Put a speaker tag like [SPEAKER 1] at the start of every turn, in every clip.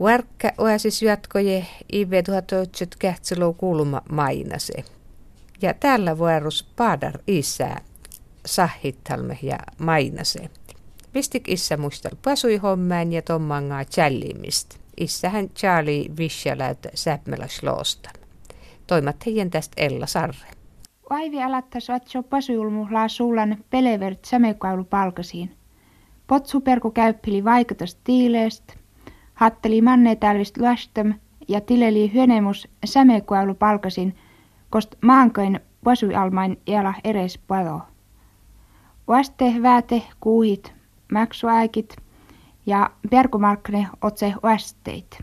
[SPEAKER 1] Värkkä oasis jatkoje 1900 kähtselo kuuluma mainase. Ja tällä vuorossa paadar isä sahittalme ja mainase. Pistik isä muistel pasui hommään ja tommangaa challimist. Issähän Charlie Vishaläyt säpmelä sloosta. Toimat heidän tästä Ella Sarre.
[SPEAKER 2] Vaivi alattas vatso pasuulmuhlaa suulan pelevert sämekailu palkasiin. Potsuperku käyppili vaikutus tiileest, hatteli manne tällist luastam ja tileli hyönemus sämekailu palkasin, kost maankoin pasualmain jala eres palo. Vaste vääte kuuhit, maksuäikit ja perkumarkkne otse vasteit.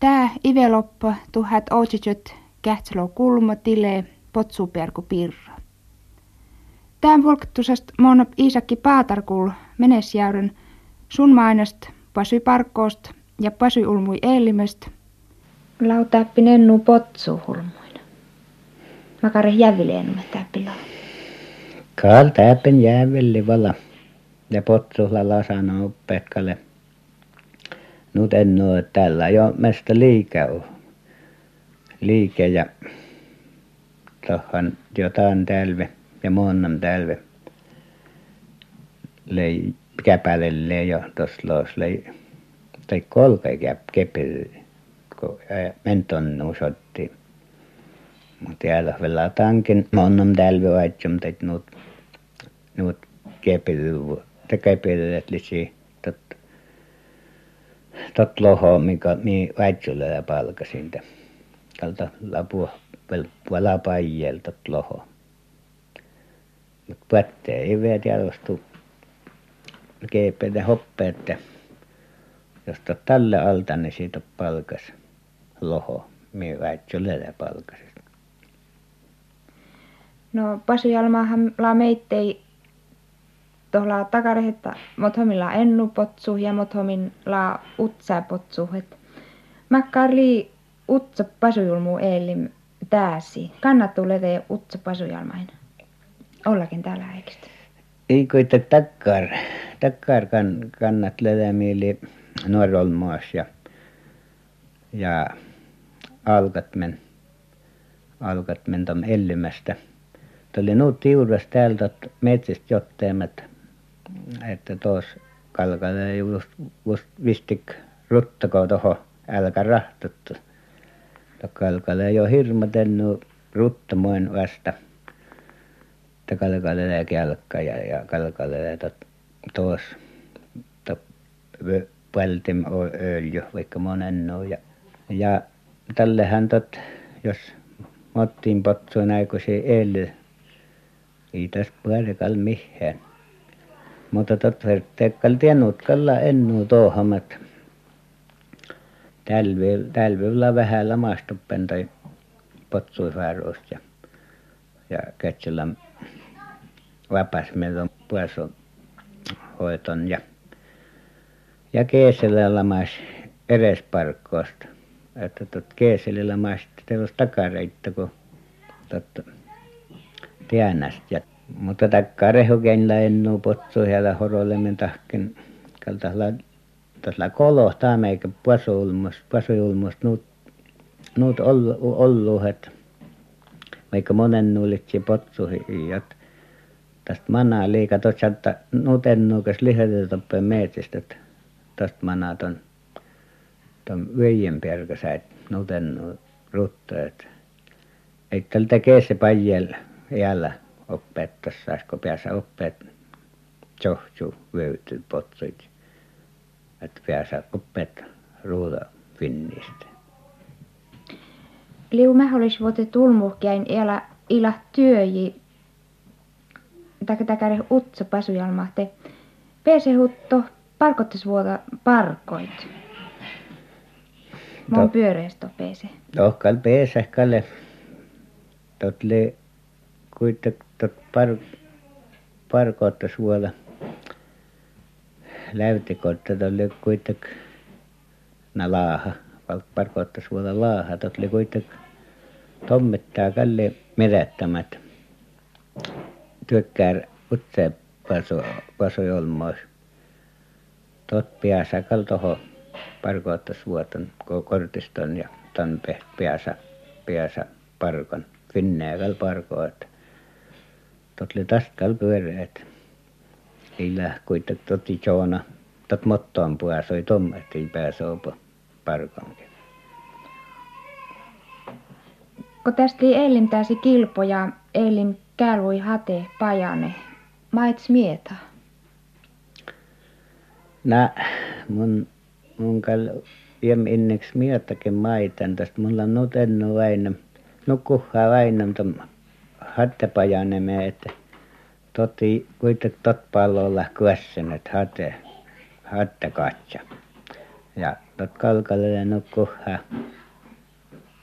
[SPEAKER 2] Tää iveloppa tuhat outsitjut kähtselo kulma tile potsuperku pirra. Tämän volktusest mon Iisakki Paatarkul menesjäyryn sun mainast pasy parkkoost ja pasy ulmui eelimest. Lautappi nennu potsuhulmuin. Makare jävileen täppillä.
[SPEAKER 3] Kaal täppen jävelle valla. Ja potsuhla lasana uppekkalle. Nyt en oo tällä jo mestä liike on. Liike ja tohon jotain tälve ja monnam tälve. Lei tos los lei tai kepil kun menton nusotti. Mut täällä vielä tankin monnam tälve aitsum tet nuut nuut kepil te kepillet lisi tot tot loho mikä mi väitsyllä palkasin lapua puolella paijelta loho. Mutta pättää ei vielä jalostu keepeitä hoppeet jos tot tälle alta niin siitä palkas loho. Minä väitsyllä palkas.
[SPEAKER 2] No Pasujalmaahan la meittei tuolla takarehetta mothomilla ennu potsu ja mothomin la utsa potsu. Makkarli utsa pasujulmu eelim tääsi. Kannattuu lete utsa pasujalmain. Ollakin täällä eikistä.
[SPEAKER 3] Ei koita takkar. Takkar kan, kannat letämiili nuorolmaas ja, ja alkat men. Alkat men tom ellymästä. Tuli nuut tiuras täältä metsästä jotteemat. Että tos kalkalle just, just vistik ruttako toho älkä rahtuttu kalkale jo hirmutennu ruttamoin vasta että kalkale kelkka ja ja kalkale tuossa vältim öljy vaikka monen ja ja tällehän tot jos mottiin potsuin aikuisia eli ei tässä paikalla mitään mutta tot verkkoikalla tiennutkalla ennu touhamat talvella lamastuppen tai potsuihaaroista ja ja ketsellä vapas meillä hoiton ja ja keesillä lamas eresparkkoosta että tuota keesillä lamasi telos takareittä kun tuota tienasi ja mutta takkarehukenillä ennu potsuihäällä horoilemen tahken kaltaisella tuossa kolohtaa meikä pasuulmasta pasuulmasta nuut nuut olluuhet. Vaikka monen nuulitsi potsuihin jot tästä manaa liika tuossa että nuut ennuukas lihoteltappeen metsästä että tuosta manaa tuon tuon vejen perkäsä nuut ennuu että ei tältä keessä pajällä jäällä opettaa saisiko päässä oppeet johtuu vöytyy potsuit että päässä oppeet ruuta finnistä.
[SPEAKER 2] Liu mäholis voite tulmuhkäin ela ila työji taka takare utsa pasujalmahte pese hutto parkottas vuota parkoit. Mon pyöreästä pese
[SPEAKER 3] tohkal pese kalle totle kuitte tot par parkottas vuola läytikotta tolle kuittek na laaha parkottas vuola laaha. Totle kuittek tommittaa kalle mitättömät työkkär utse pasu pasujolmos tot päässä kal toho parkoittas vuoton kortiston ja ton päässä päässä parkon. Finnämällä parkoit tot oli taskal pyöreät. Sillä kuitenkin totti joona. Tot mottoon pääsee ei tuommoisiin pääsee parkonkin
[SPEAKER 2] kun tästä eilen pääsi kilpoja eilen käälui hate pajane. Maits mieta.
[SPEAKER 3] Nä mun mun kal iem inneksi miettäkin maitan tästä. Mulla on nyt ennå väinä nukkuhaa väinä tom hattepajanimeen että totti kuitenkin tot pallolla kuässen että hate hattekatja ja tot kalkalle nukkuhaa.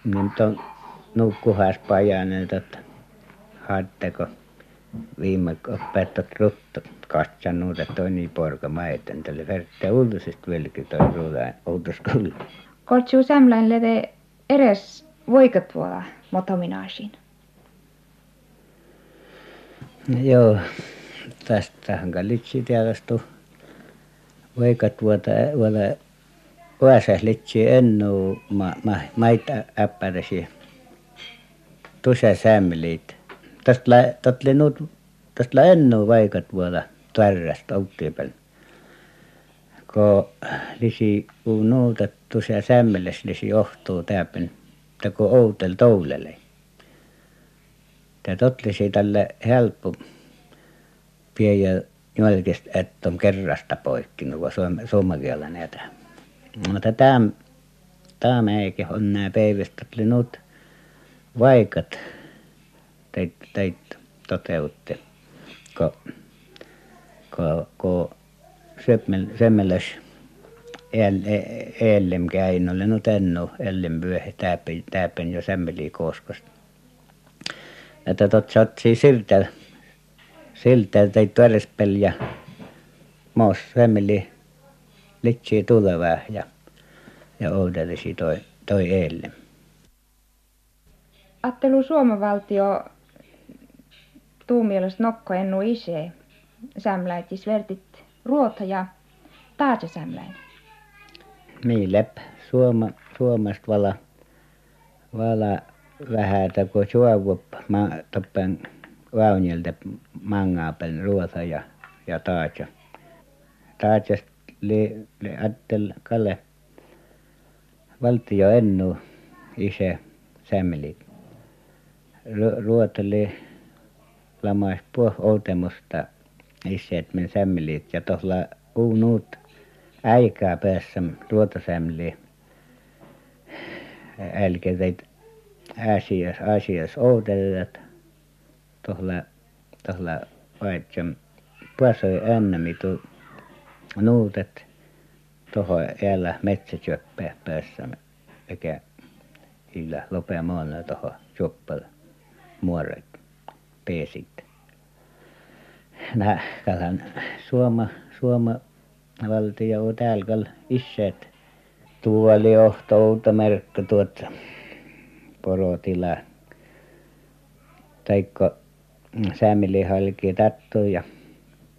[SPEAKER 3] Niin ton nukkuhaas pajanen tot haitteko viime petto rutto katsannut, että on niin porka maiten. Tälle vertte uutisista vilki toi ruudain uutiskulla.
[SPEAKER 2] Koltsuu sämlän lede edes voikat tuolla
[SPEAKER 3] motominaisiin. Joo, tästä hankalitsi tiedostu. Voikat vuota, vuoda Oasas litsi ennu ma, ma, maita äppärisi. Tusa sämmiliitä. Tästä - nyt tästä ennuu vaikat vuoda tärrästä outtipäällä kun lisi kun nuutat tuossa sämmelässä lisi johtuu täälläpäin että kun outeli tuulelle että tot tälle helppo pidä jäljestä että on kerrasta poikki suomen kielellä näet mutta tämä tämä eikä on nämä päivästä oli nyt vaikat teit toteutti. Kun kun kun - semmoisessa - edellä käyn. Olen nyt ennå ellen vyöhi täälläpäin täälläpäin jo Semmelin koskesta että tot sattui siltä siltä teit värspeli ja mos Semmelin litsii tulevaa ja ja oudelisi toi toi edelle
[SPEAKER 2] ajattelu Suomen valtio tuun mielestä nokko ennu isä sämläitis vertit ruota ja taas sämläin.
[SPEAKER 3] Niin läpi Suoma Suomesta vala vala vähätä kun saavup ma toppen Vaunilta Mangaapäin ruota ja ja taas taasesta lie lie ajattel Kalle valtio ennu isä sämmelit ruoteli outemusta isä että meni sämmeliit ja tuolla uunut äikaa päässä ruotosämliin älkää teit asiassa asiassa outelleet tuolla tuolla vaitsen passer ännemito nuutet tuohon edellä metsätköppään päässä eikä sillä lopeamaalla tuohon suoppaan muoret pääsit nä kalahan Suoma valtio täällä kal isät tuoli johto Outomerkki tuot porotila. Tai sämli halki tattu ja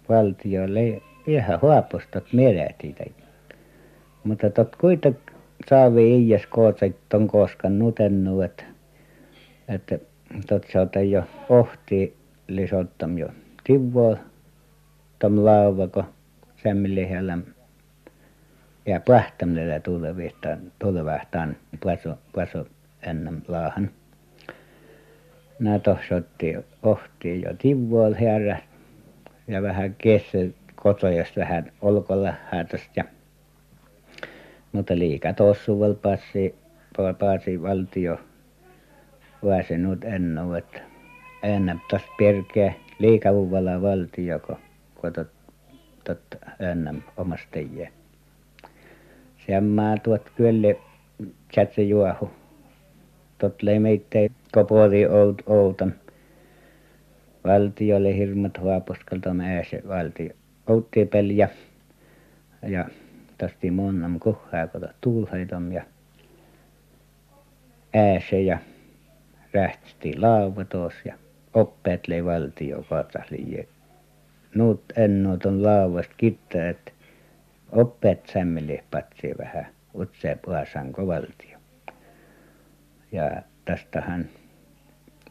[SPEAKER 3] valtiolle ihan haapustot mieletit mutta tot kuitenkin saavi iiäs kootsait ton kooskan nutennu että että tot saata jo ohtia lisottam jo tivaa tom lauva kun sämmili hällä ja pähtämillä tulevihtaan tulevahtaan paso paso ennen laahan. Nä tohsi otti ohtia jo tivaa häärä ja vähän kesti kotojasta vähän olkilahäätöstä ja mutta liika tossualla passi valtio vaasi nyt ennå että ennättäisi pirkeä liika luvalla valtio kun kun ennen tekee semmoinen tuot kyllä käsi juohu. Tot leimeittäin kun puoleen - outon valtiolle hirmut haapuskalta mäessä valtio outtipeli ja ja tästä många kuhaa kun tuuliheiton ja äässä ja rähtisti lauva tuossa ja valtio kotsa lie nyt enää tuon lauvasta kitää että oppeet sämmille patsi vähän utsee puhasan kovaltio ja tästähän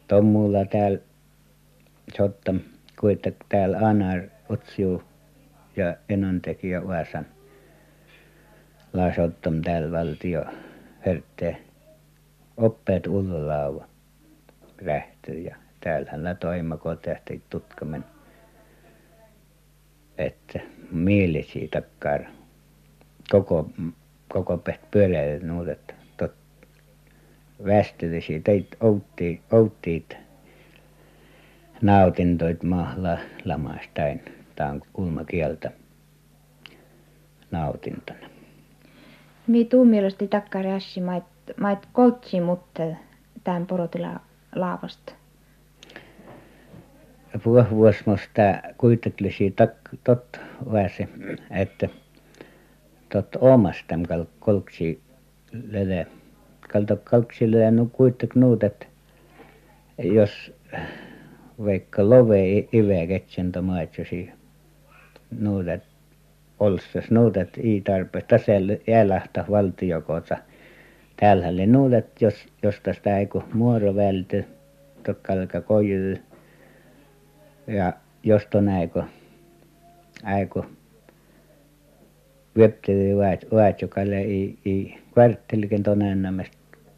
[SPEAKER 3] tommulla täällä sotta kuitenkin täällä anar utsuu ja enontekijä Vaasan laasottam täällä valtio herttee oppeet ullaalaavu rähtyy ja täällähän la toima kun tähti tutkamen että mielisiä takkar koko koko pehti pyöräilijät nuudet tot västyllisiä teit outtia outtiit nautintoit mahla lamasta tämä on kulmakieltä nautintona.
[SPEAKER 2] Mi tuu mielestä takkar ässi mait mait koltsi mutta tämän porotila laavasta
[SPEAKER 3] puolivuosimosta kuitenkin tak tot väse että tot omasta kal kolksi lede kalta kalksi lede no kuitenkin nuut että jos vaikka love ive ketsentä maitsosi nuudet olstas nuudet i tarpeesta tasel jäälähtä valtiokoota täällähän oli nuudet jos jos tästä äiku muoro välty tokkalka koivu ja josta näikö äiku vyöttelö vaat vaatjokalle i i kvarttelikin tonennamest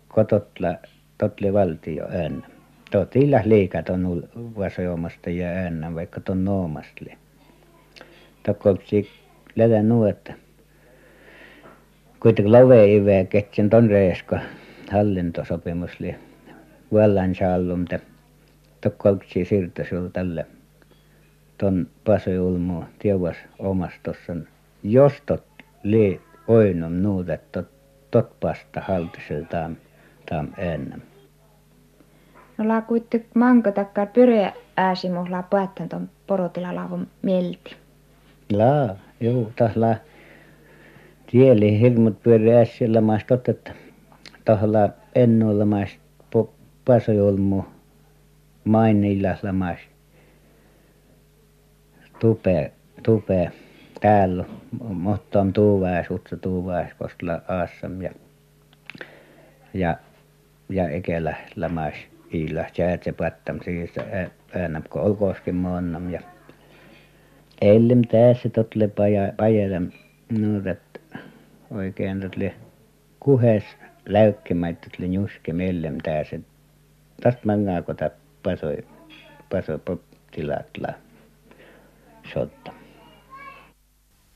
[SPEAKER 3] kototla totli valtio ään tot illas liikat on vasoomasta ja äännä vaikka ton noomastli tokkoksi lätä nuotta kuitenkin love ive ketsen ton reeska hallintosopimus li vallan saallumta tokkoksi siirto sul tälle tuon Paso-Julmu tiedä omastussan jos tot lie oinut nuudet tot tot pasta haltiseltaan tam ennen
[SPEAKER 2] no la kuitte manko takkar pyreä ääsimo la päättän ton porotila laavon mielti.
[SPEAKER 3] Laa juu tas la tieli hirmut pyöri äsillä maas totta tohla ennulla maas Paso-Julmu mainilla maas tupea tupea täällä utsa tuuväes kostla aassam ja ja ja ekelällä maas iillä säätse pattam siis äänäm kun olkooskin moonnam ja ellem tässä totle paja pajalem nuudet oikein totle kuhes läykkimät totle njuski mellem tässä tästä mangaako ta pasoi paso tilatla sotta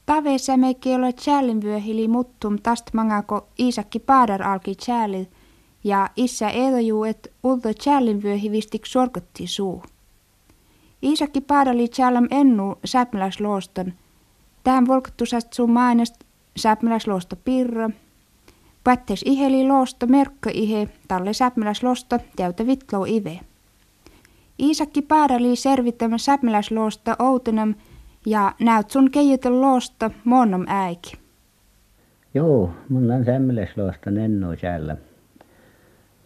[SPEAKER 2] Tavesämekki ole tjällinvyöhili muttum tast mangako Iisakki Paadar alki tjällil ja isä edojuu et ulto tjällinvyöhi vistik sorkotti suu. Iisakki Paadali tjällam ennu säpmäläslooston. Tähän volkattusast sun mainest säpmäläsloosto pirra. Pättes iheli loosto merkka ihe talle säpmäläslosto täytä vitlo ive. Iisakki Paadali servittämä säpmäläsloosta outenam ja näyt sun keijutel loosta monnom äiki.
[SPEAKER 3] Joo, mulla on sämmeläsloosta nennu siellä.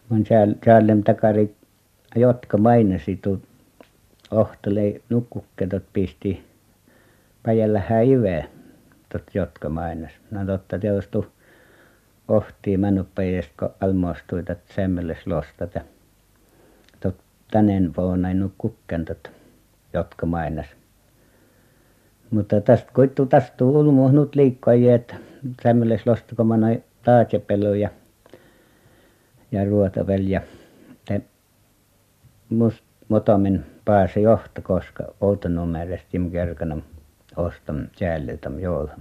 [SPEAKER 3] Mun siellä takari, jotka mainasi tu ohtele nukkukketot pisti pajalla häiveä tot jotka mainas. No totta tietysti ohtii mänuppäjästä kun almoistui tätä sämmeläslosta. Tot tänen vuonna nukkukken tot jotka mainas mutta tästä koittuu tästä ulmuhnut liikkoja että tämmöisessä lostakomana taatsepelu ja ja ruotavel ja te must motomin pääsi johto koska outonumerosta Tim Kerkonom ostam sääliltäm jolla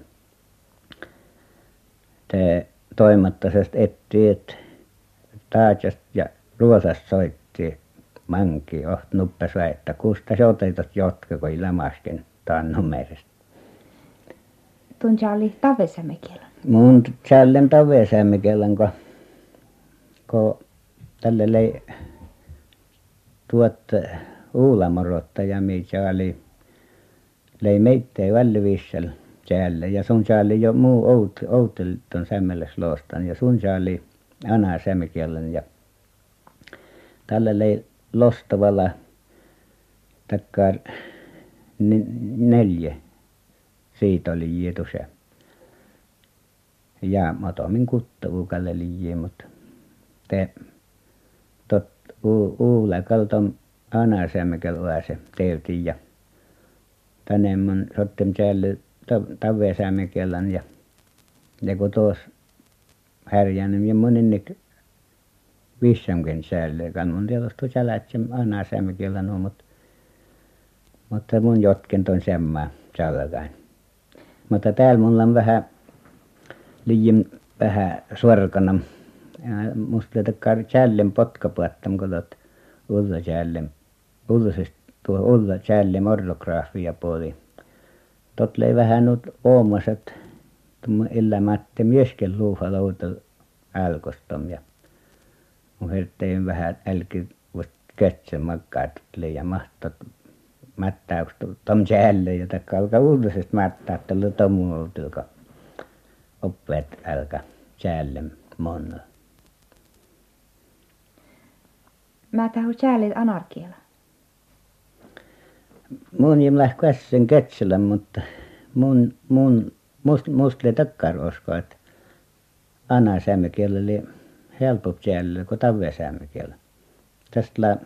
[SPEAKER 3] te toimattasesta etti että taatsesta ja ruotasta soitti manki oht nuppes että kusta se otetat jotka kun lämaskin Tannumeresta
[SPEAKER 2] Tuon oli Tavesämekellä
[SPEAKER 3] mun tjällen Tavesämekellä kun kun tälle lei tuot Uulamorotta ja mikä oli lei meitä vällivissel täällä. Ja sun oli jo muu out outelton sämmeläsloostan ja sun oli ana sämekellen ja tälle lei lostavalla takkar neljä siitä oli Jeetus ja motomin kuttavuukalle liiin mutta te tot uule kaltom anaasemmekellä se teevtin ja tänne mun sottem täällä tavesaamekellän ja ja kun tuossa härjännyt ja moninnek viisamken säälle kan mun tietysti sälätsem anaasemmekellä no mutta mutta mun jotken ton semmaa salkain mutta täällä mulla on vähän liian vähän sorkana musta takkaa tjällen potkapuottam kun tot ulla tjällen ullasesta tuo ulla tjällen orografia puoli tot lei vähän nyt oomaset tuommo elämätte miesken luuha louta älkostom ja mun vähän älki vot kötsö lei ja mahtot mättäyks tom tjälle ja takka alka ullasest mättää tällä tommuoltilka oppeet älkä tjällem monna
[SPEAKER 2] Mä tahu tjäälit anarkialla.
[SPEAKER 3] Mun jim lähk vässen kötselän mutta mun mun must must le takkar usko et anaasäämekielellä oli helpompi tjällä kuin tavesaamenkielellä tästä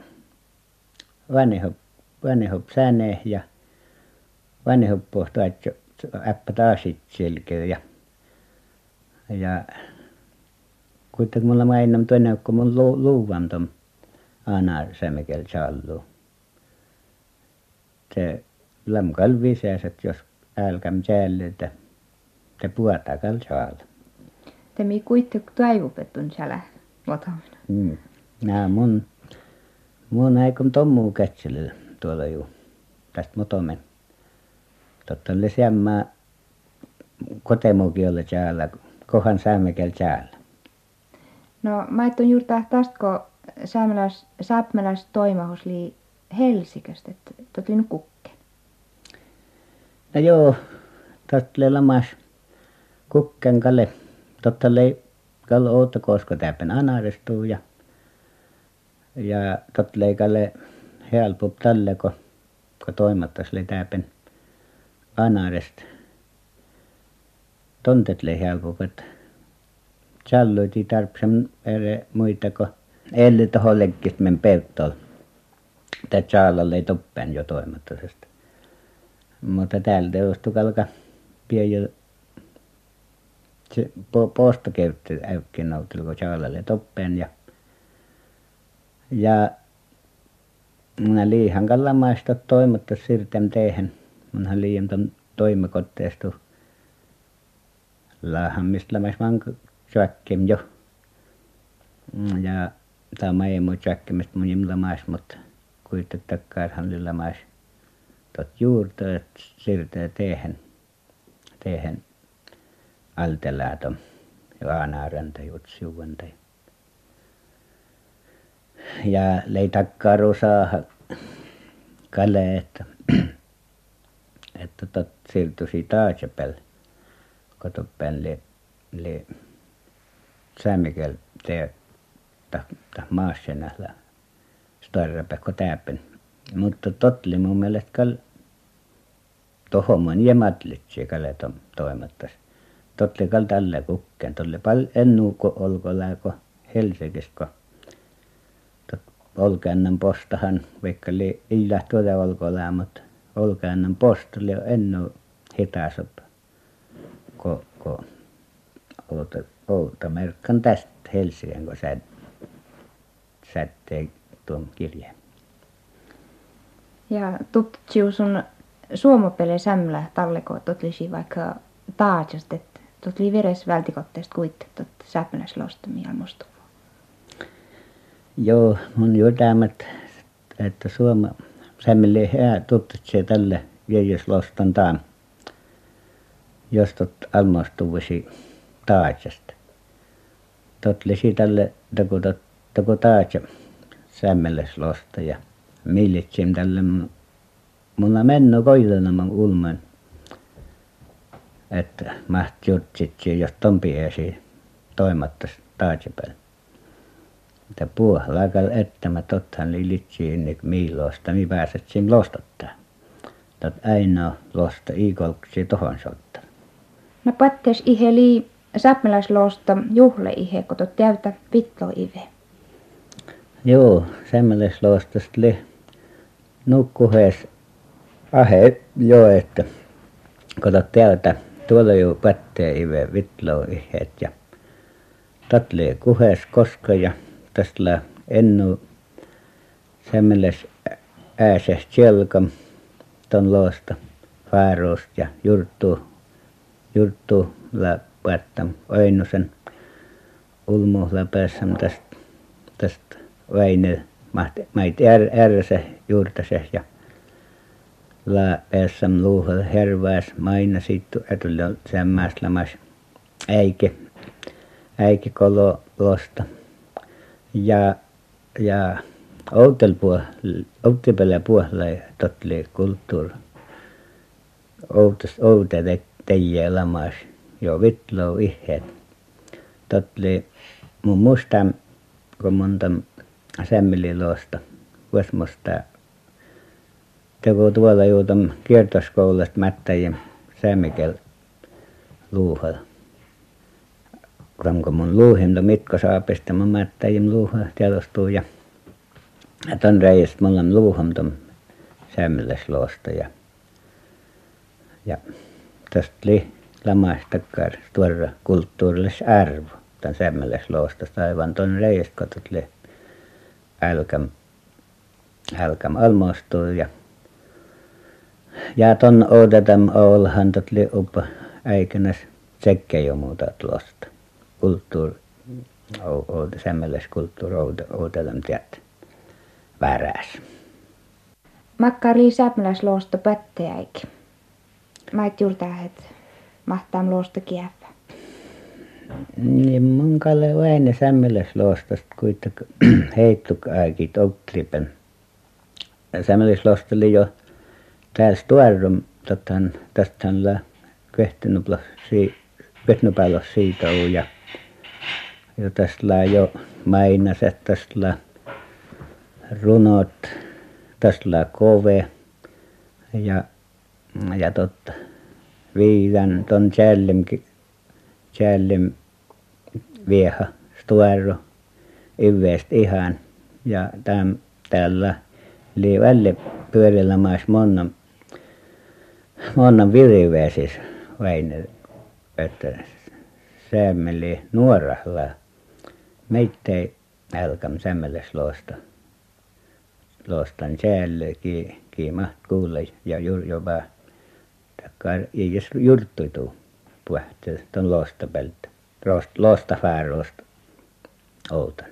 [SPEAKER 3] vanhempi säne ja vanhempi äppä taas selkeä ja ja kuitenkin mulla mainam toinen kun mun luuvan tom anaasäämekielellä tjalluu se lamkal visäs et jos älkäm tjälle että Te
[SPEAKER 2] mi kuitte toivupettun tjälä motomina.
[SPEAKER 3] mm. Nää mun mun äikon tommuu kätsellä tuolla juu tästä motomen. Totta oli sämmää kotemukiolla tjäällä kohan säämekel tjäällä
[SPEAKER 2] No mä et on juuri tästä kun saamelais, saapmelais toimahus lii Helsiköstä, että tot oli nyt kukke.
[SPEAKER 3] no joo oli lamas kukken kalle. Totta oli kal Outokosko täpän anarestuu ja ja totta oli kalle helpompi tälle kun kun toimattas oli täpän anarest tontet oli helpompi että tjalluiti tarvitsen eri muita kuin tuohon Lekkisniemen Perttoon että tjallalle ei jo toimattasesta mutta täällä teostui kalka pian se - postokevät äykki nouteli kun tjallalle toppään ja ja minä liihan kalla maistot toimattas sirtem teehen. Munhan liian lämmäs vaan tjäkkem jo ja ta maemu tjäkkemist mun jim lamas mutta kuitenkin takkaarhan oli lamas tot juurta et sirte teehen teehen alteläätom ja aanaaräntä jutsiuvanta ja ja lei takkaaru saada kale että että tot siirtyisi taatsepälle kotopäin lie lie säämikel tee ta ta maassenällä starrapä kun täpän mutta tot oli mun mielestä kal tohomon jemadlitsi kale tom toimattas tot oli kal tällä kukken tot oli pal ennuu kun olkolää kun Helsingistä kun tot olkäännän postahan vaikka lie illään tuota olkolää mutta olkäännän post oli ennuu hitaasempaa kun kun outo Outomerkkan tästä Helsingin kun sä sättee tuon kirjeen.
[SPEAKER 2] Ja tuttiu sun suomopele sämlä talleko totlisi vaikka taatsast, että totli veres vältikotteest kuitte tot säpnäs lostami almostu.
[SPEAKER 3] joo mun jotamat että suoma sämmeli hää tuttutse tälle jäijäs lostan taan jos tot almostuvasi taatsasta tot lisi tälle tot toko taatsa sämmeles losta ja millitsim tälle mulla mennyt koiranamman ulman että maht jutsitsi jos ton piäsi toimattas että puuhalaakal ettämä tottahan li litsi inni miiloosta mi pääsetsim lostottaa. Tot ainoa losta iikolksi tohon sottar
[SPEAKER 2] No pattes ihe lii säpmäläisloosta juhle ihe, kun täytä pitlo ive.
[SPEAKER 3] Joo, sämmäläisloostasta li nukkuhees ahe jo, että kun täältä tuolla jo pättee ive vitlo ihet ja tatle kuhes koska ja tästä ennu semmeles ääses selkam ton loosta fäärosta ja jurttu jurttu la päättäm oinosen ulmu läpässem tästä tästä väine mait ärse juurtase ja la päässem luuhel herväs maina sittu etulle sämmäs lämäs äike äike losta. Ja ja outel outepele puola totli kulttuur. Outas oute teijä lamas jo vitlo ihet totli mun mustam kun sämmelilosta vuosmosta. Teko tuolla juutam kiertoskoulasta mättäjä sämmikel luuhal kam kun mun luuhinto Mikko Saapista mun mättäjim luuha tiedostuu ja ja ton reiästä mulla luuham tom sämmeläsloosta ja ja tästä li lamastakkar tuora kulttuurillis arvo tämän sämmeläsloostasta aivan ton reiästä kun tuot älkäm älkäm almostuu ja ja ton oudetam ollahan tuot li uppa äikänäs tsekkää jo muuta losta kulttuur oude sämmeläiskulttuur oude oudellam tiat väräs
[SPEAKER 2] Makkari säpmäläisloosta pätteäik. Mä et juuri että mahtaa loosta kiäppä.
[SPEAKER 3] niin Väinö sämmeläisloostasta kuitenkin outripen sämmeläisloosta oli jo täällä tuorum tottahan tästähän si Ketnupäiväs siitä on ja ja tästä jo Mainaset tästä runot tästä kove ja ja totta Viidan Tjällim vieha Stuero Ivestä ihan ja täm täällä li välle pyöräilemässä monna monna virivesissä Väinö että sämmeli nuoralla meittei älkäm sämmeläsloosta loostan säälle ki ki ja jur jopa takkar ei jos jurttuitu puhta ton loostapelto loostafäärosta outan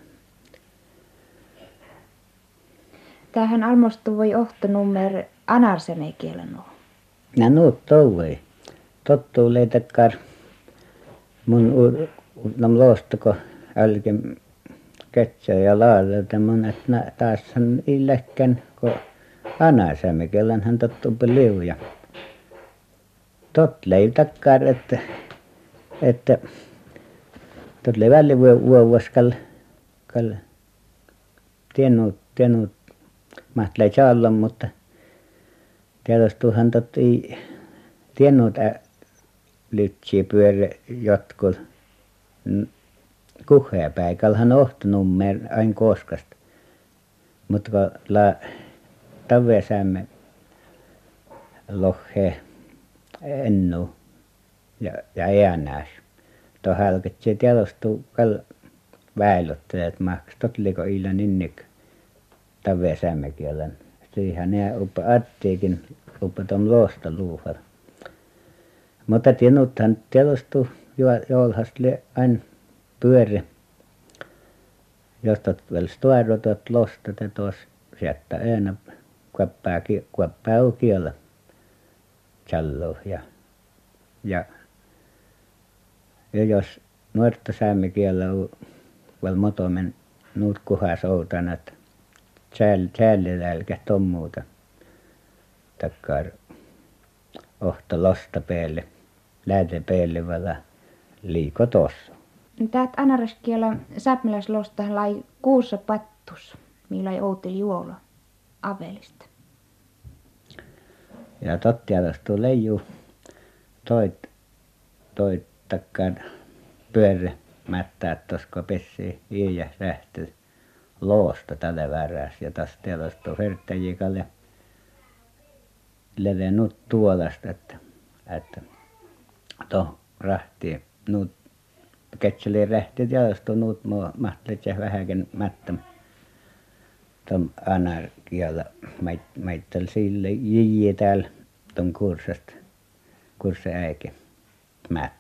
[SPEAKER 2] Tähän almostu voi ohtonummer anarseme kielen nuo.
[SPEAKER 3] nä nuut touvoi tottuu leitakkar mun nam loostako älkem ketsä ja laalelta mun et nä taashan illäkkän ko anarseme kellan hän tottuupa liuja. Tot lei takkar että että tot lei välli vuovas kal kal tiennyt tiennyt mahtlai saalla mutta tiedostuuhan tot ei tiennyt lytsiä pyörä jotkut kuheapäikalhan ohtonummeen aina Kooskasta mutta kun la tavesamme lohee ennu ja ja äänäs to hälketsee tiedostuu kal väilottelet maks totliko illa ninnik tavesamme kielen siihen nää uppa attiikin uppa tom loosta luuhar mutta tienuthan tiedostuu joolhast lie aina pyöri jos tot väl stoarotot losta te tos siätä ena kuoppaa kuoppaa ukialla tjalloo ja ja ja jos nuorta saamme kiellä väl motomen nuut kuhas outanat tjäll tjällilälkä tommuuta takkar ohto losta päälle lähde päälle vala liiko tossa
[SPEAKER 2] Täät anaraskielä säpmäläislostahan lai kuussa pattus, millä outeli juola avelista.
[SPEAKER 3] ja tot tiedostuu leijuu toit toit takkar pyörä mättää toska pessi ja rähty loosta väräs ja tästä täällä stå färttäjikalle levennyt tuolasta että että to rahti nuut ketseli rähti teasta nuut ja vähägen mättäm tom anarkialla maitteli sille jiiä täällä tuon kurssasta kurssin äike mät